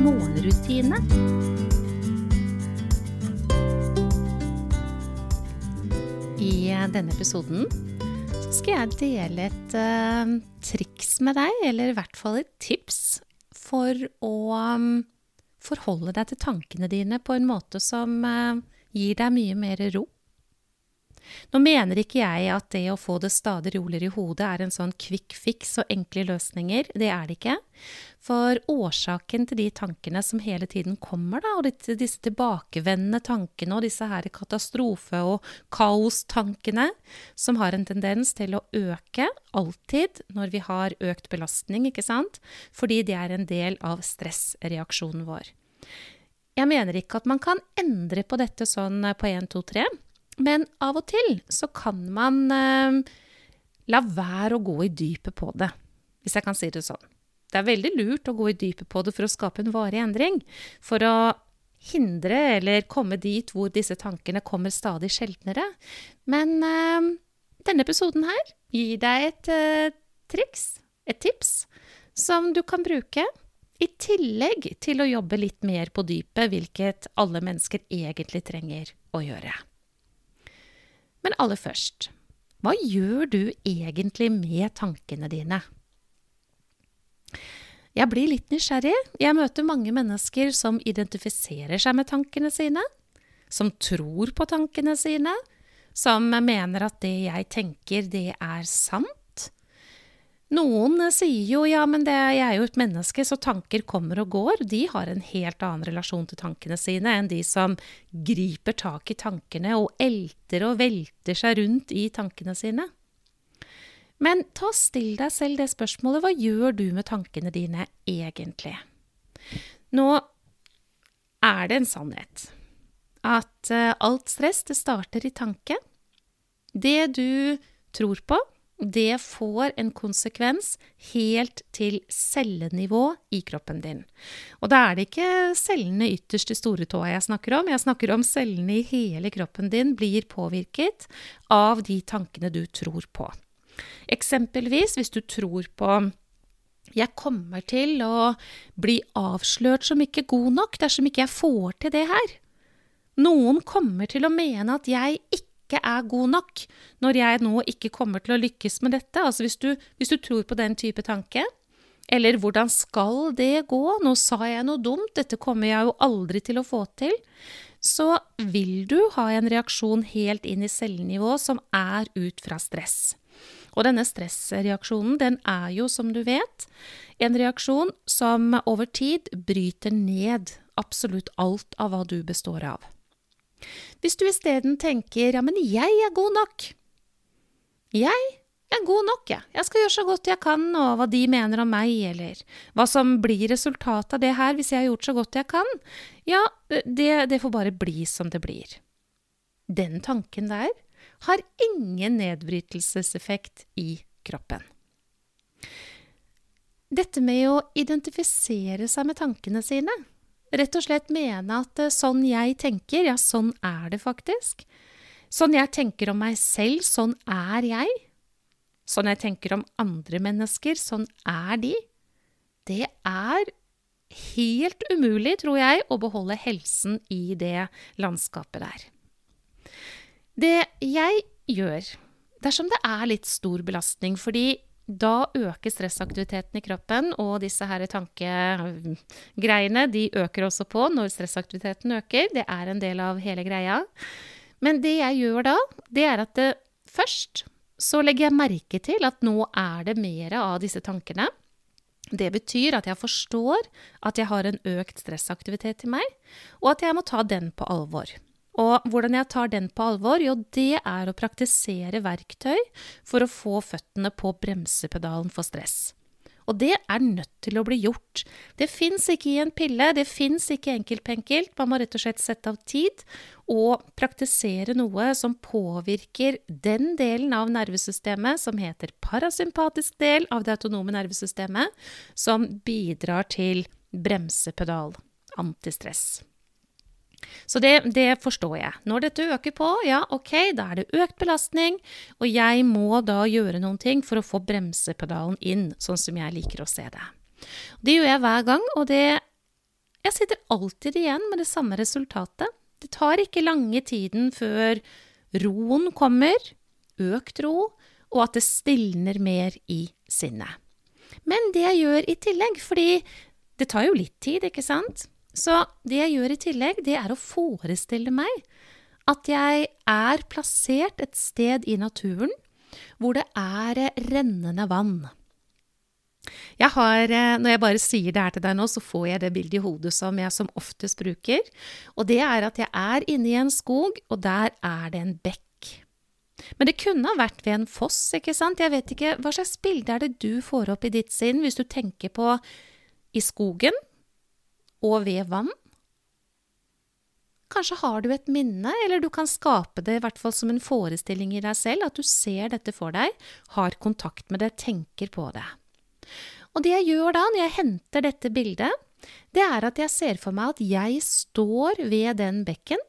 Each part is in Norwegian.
morgenrutine. I denne episoden skal jeg dele et uh, triks med deg, eller i hvert fall et tips, for å forholde deg til tankene dine på en måte som uh, gir deg mye mer ro. Nå mener ikke jeg at det å få det stadig roligere i hodet er en sånn quick fix og enkle løsninger. Det er det ikke. For årsaken til de tankene som hele tiden kommer, da, og disse tilbakevendende tankene og disse her katastrofe- og kaostankene, som har en tendens til å øke alltid når vi har økt belastning, ikke sant? Fordi det er en del av stressreaksjonen vår. Jeg mener ikke at man kan endre på dette sånn på 1, 2, 3. Men av og til så kan man eh, la være å gå i dypet på det, hvis jeg kan si det sånn. Det er veldig lurt å gå i dypet på det for å skape en varig endring. For å hindre eller komme dit hvor disse tankene kommer stadig sjeldnere. Men eh, denne episoden her gir deg et eh, triks, et tips, som du kan bruke i tillegg til å jobbe litt mer på dypet, hvilket alle mennesker egentlig trenger å gjøre. Men aller først, hva gjør du egentlig med tankene dine? Jeg blir litt nysgjerrig. Jeg møter mange mennesker som identifiserer seg med tankene sine, som tror på tankene sine, som mener at det jeg tenker, det er sant. Noen sier jo ja, men det, jeg er jo et menneske, så tanker kommer og går. De har en helt annen relasjon til tankene sine enn de som griper tak i tankene og elter og velter seg rundt i tankene sine. Men ta still deg selv det spørsmålet hva gjør du med tankene dine egentlig? Nå er det en sannhet at uh, alt stress, det starter i tanke. Det du tror på, det får en konsekvens helt til cellenivå i kroppen din. Og da er det ikke cellene ytterst i storetåa jeg snakker om, jeg snakker om cellene i hele kroppen din blir påvirket av de tankene du tror på. Eksempelvis hvis du tror på jeg kommer til å bli avslørt som ikke god nok dersom ikke jeg får til det her. Noen kommer til å mene at jeg ikke ikke er god nok når jeg nå ikke kommer til å lykkes med dette. Altså hvis du, hvis du tror på den type tanke, eller hvordan skal det gå, nå sa jeg noe dumt, dette kommer jeg jo aldri til å få til, så vil du ha en reaksjon helt inn i cellenivå som er ut fra stress. Og denne stressreaksjonen, den er jo, som du vet, en reaksjon som over tid bryter ned absolutt alt av hva du består av. Hvis du isteden tenker ja, men jeg er god nok. Jeg er god nok, jeg. Jeg skal gjøre så godt jeg kan, og hva de mener om meg, eller hva som blir resultatet av det her hvis jeg har gjort så godt jeg kan, ja, det, det får bare bli som det blir. Den tanken der har ingen nedbrytelseseffekt i kroppen. Dette med å identifisere seg med tankene sine, Rett og slett mene at eh, sånn jeg tenker, ja, sånn er det faktisk. Sånn jeg tenker om meg selv, sånn er jeg. Sånn jeg tenker om andre mennesker, sånn er de. Det er helt umulig, tror jeg, å beholde helsen i det landskapet der. Det jeg gjør dersom det er litt stor belastning, fordi da øker stressaktiviteten i kroppen, og disse her tankegreiene de øker også på når stressaktiviteten øker. Det er en del av hele greia. Men det jeg gjør da, det er at det, først så legger jeg merke til at nå er det mer av disse tankene. Det betyr at jeg forstår at jeg har en økt stressaktivitet i meg, og at jeg må ta den på alvor. Og hvordan jeg tar den på alvor? Jo, det er å praktisere verktøy for å få føttene på bremsepedalen for stress. Og det er nødt til å bli gjort. Det fins ikke i en pille, det fins ikke enkelt på. Man må rett og slett sette av tid og praktisere noe som påvirker den delen av nervesystemet som heter parasympatisk del av det autonome nervesystemet, som bidrar til bremsepedal, antistress. Så det, det, forstår jeg. Når dette øker på, ja, ok, da er det økt belastning, og jeg må da gjøre noen ting for å få bremsepedalen inn, sånn som jeg liker å se det. Det gjør jeg hver gang, og det Jeg sitter alltid igjen med det samme resultatet. Det tar ikke lange tiden før roen kommer, økt ro, og at det stilner mer i sinnet. Men det jeg gjør i tillegg, fordi det tar jo litt tid, ikke sant? Så det jeg gjør i tillegg, det er å forestille meg at jeg er plassert et sted i naturen hvor det er rennende vann. Jeg har, eh, når jeg bare sier det her til deg nå, så får jeg det bildet i hodet som jeg som oftest bruker. Og det er at jeg er inne i en skog, og der er det en bekk. Men det kunne ha vært ved en foss, ikke sant? Jeg vet ikke, Hva slags bilde er det du får opp i ditt sinn hvis du tenker på i skogen og ved vann? Kanskje har du et minne, eller du kan skape det i hvert fall som en forestilling i deg selv, at du ser dette for deg, har kontakt med det, tenker på det. Og det jeg gjør da, når jeg henter dette bildet, det er at jeg ser for meg at jeg står ved den bekken,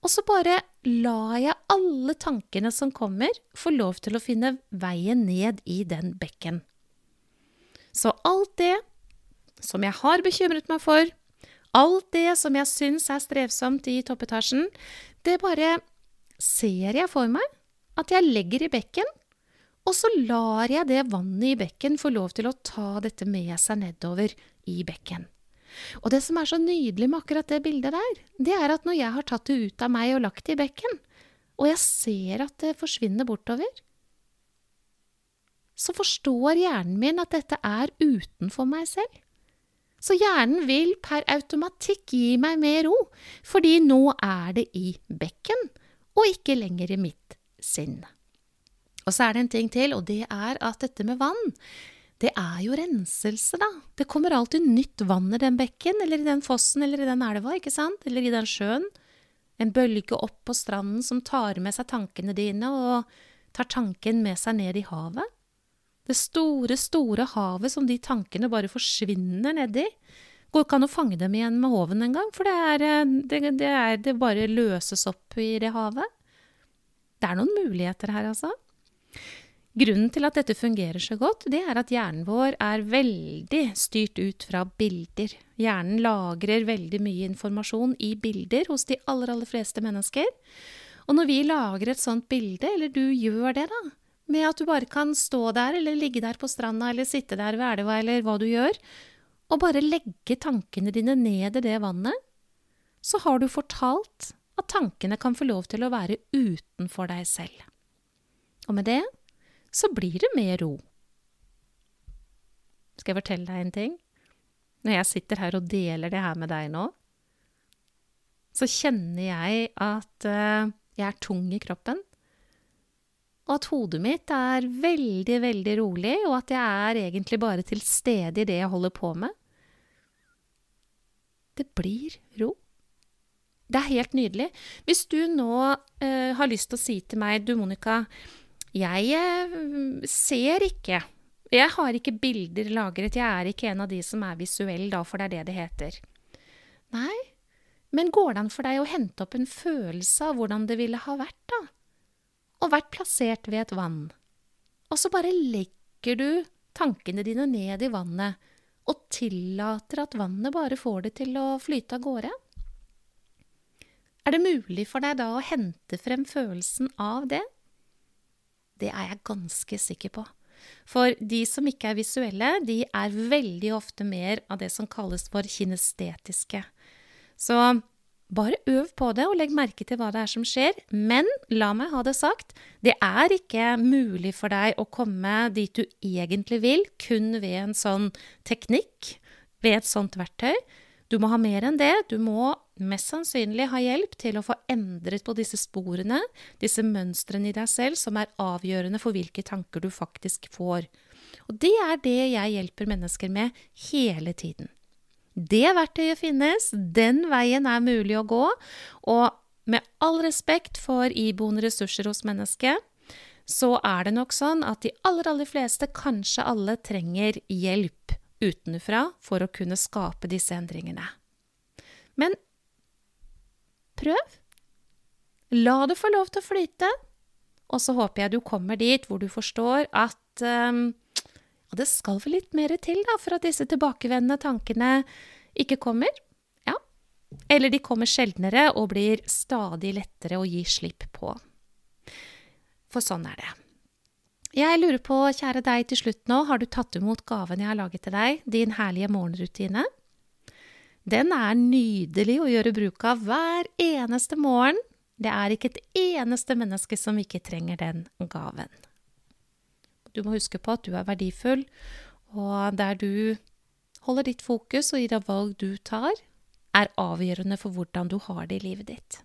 og så bare lar jeg alle tankene som kommer, få lov til å finne veien ned i den bekken. Så alt det som jeg har bekymret meg for, alt det som jeg syns er strevsomt i toppetasjen, det bare ser jeg for meg at jeg legger i bekken, og så lar jeg det vannet i bekken få lov til å ta dette med seg nedover i bekken. Og det som er så nydelig med akkurat det bildet der, det er at når jeg har tatt det ut av meg og lagt det i bekken, og jeg ser at det forsvinner bortover, så forstår hjernen min at dette er utenfor meg selv. Så hjernen vil per automatikk gi meg mer ro, fordi nå er det i bekken, og ikke lenger i mitt sinn. Og så er det en ting til, og det er at dette med vann, det er jo renselse, da. Det kommer alltid nytt vann i den bekken, eller i den fossen, eller i den elva, ikke sant, eller i den sjøen. En bølge opp på stranden som tar med seg tankene dine, og tar tanken med seg ned i havet. Det store, store havet som de tankene bare forsvinner nedi. Går ikke an å fange dem igjen med håven engang, for det, er, eh, det, det, er, det bare løses opp i det havet. Det er noen muligheter her, altså. Grunnen til at dette fungerer så godt, det er at hjernen vår er veldig styrt ut fra bilder. Hjernen lagrer veldig mye informasjon i bilder hos de aller, aller fleste mennesker. Og når vi lager et sånt bilde, eller du gjør det, da, med at du bare kan stå der, eller ligge der på stranda, eller sitte der ved elva, eller hva du gjør, og bare legge tankene dine ned i det vannet, så har du fortalt at tankene kan få lov til å være utenfor deg selv. Og med det så blir det mer ro. Skal jeg fortelle deg en ting? Når jeg sitter her og deler det her med deg nå, så kjenner jeg at uh, jeg er tung i kroppen og at hodet mitt er veldig, veldig rolig, og at jeg er egentlig bare til stede i det jeg holder på med. Det blir ro. Det er helt nydelig. Hvis du nå eh, har lyst til å si til meg, du Monica, jeg eh, ser ikke Jeg har ikke bilder lagret, jeg er ikke en av de som er visuell da, for det er det det heter. Nei, men går det an for deg å hente opp en følelse av hvordan det ville ha vært, da? Og vært plassert ved et vann. Og så bare legger du tankene dine ned i vannet og tillater at vannet bare får det til å flyte av gårde. Er det mulig for deg da å hente frem følelsen av det? Det er jeg ganske sikker på. For de som ikke er visuelle, de er veldig ofte mer av det som kalles for kinestetiske. Så bare øv på det, og legg merke til hva det er som skjer. Men la meg ha det sagt, det er ikke mulig for deg å komme dit du egentlig vil, kun ved en sånn teknikk, ved et sånt verktøy. Du må ha mer enn det. Du må mest sannsynlig ha hjelp til å få endret på disse sporene, disse mønstrene i deg selv, som er avgjørende for hvilke tanker du faktisk får. Og det er det jeg hjelper mennesker med hele tiden. Det verktøyet finnes, den veien er mulig å gå, og med all respekt for iboende ressurser hos mennesket, så er det nok sånn at de aller, aller fleste, kanskje alle, trenger hjelp utenfra for å kunne skape disse endringene. Men prøv. La det få lov til å flyte. Og så håper jeg du kommer dit hvor du forstår at um, det skal vel litt mer til da, for at disse tilbakevendende tankene ikke kommer. Ja. Eller de kommer sjeldnere og blir stadig lettere å gi slipp på. For sånn er det. Jeg lurer på, kjære deg til slutt nå, har du tatt imot gaven jeg har laget til deg, din herlige morgenrutine? Den er nydelig å gjøre bruk av hver eneste morgen det er ikke et eneste menneske som ikke trenger den gaven. Du må huske på at du er verdifull, og der du holder ditt fokus og i det valg du tar, er avgjørende for hvordan du har det i livet ditt.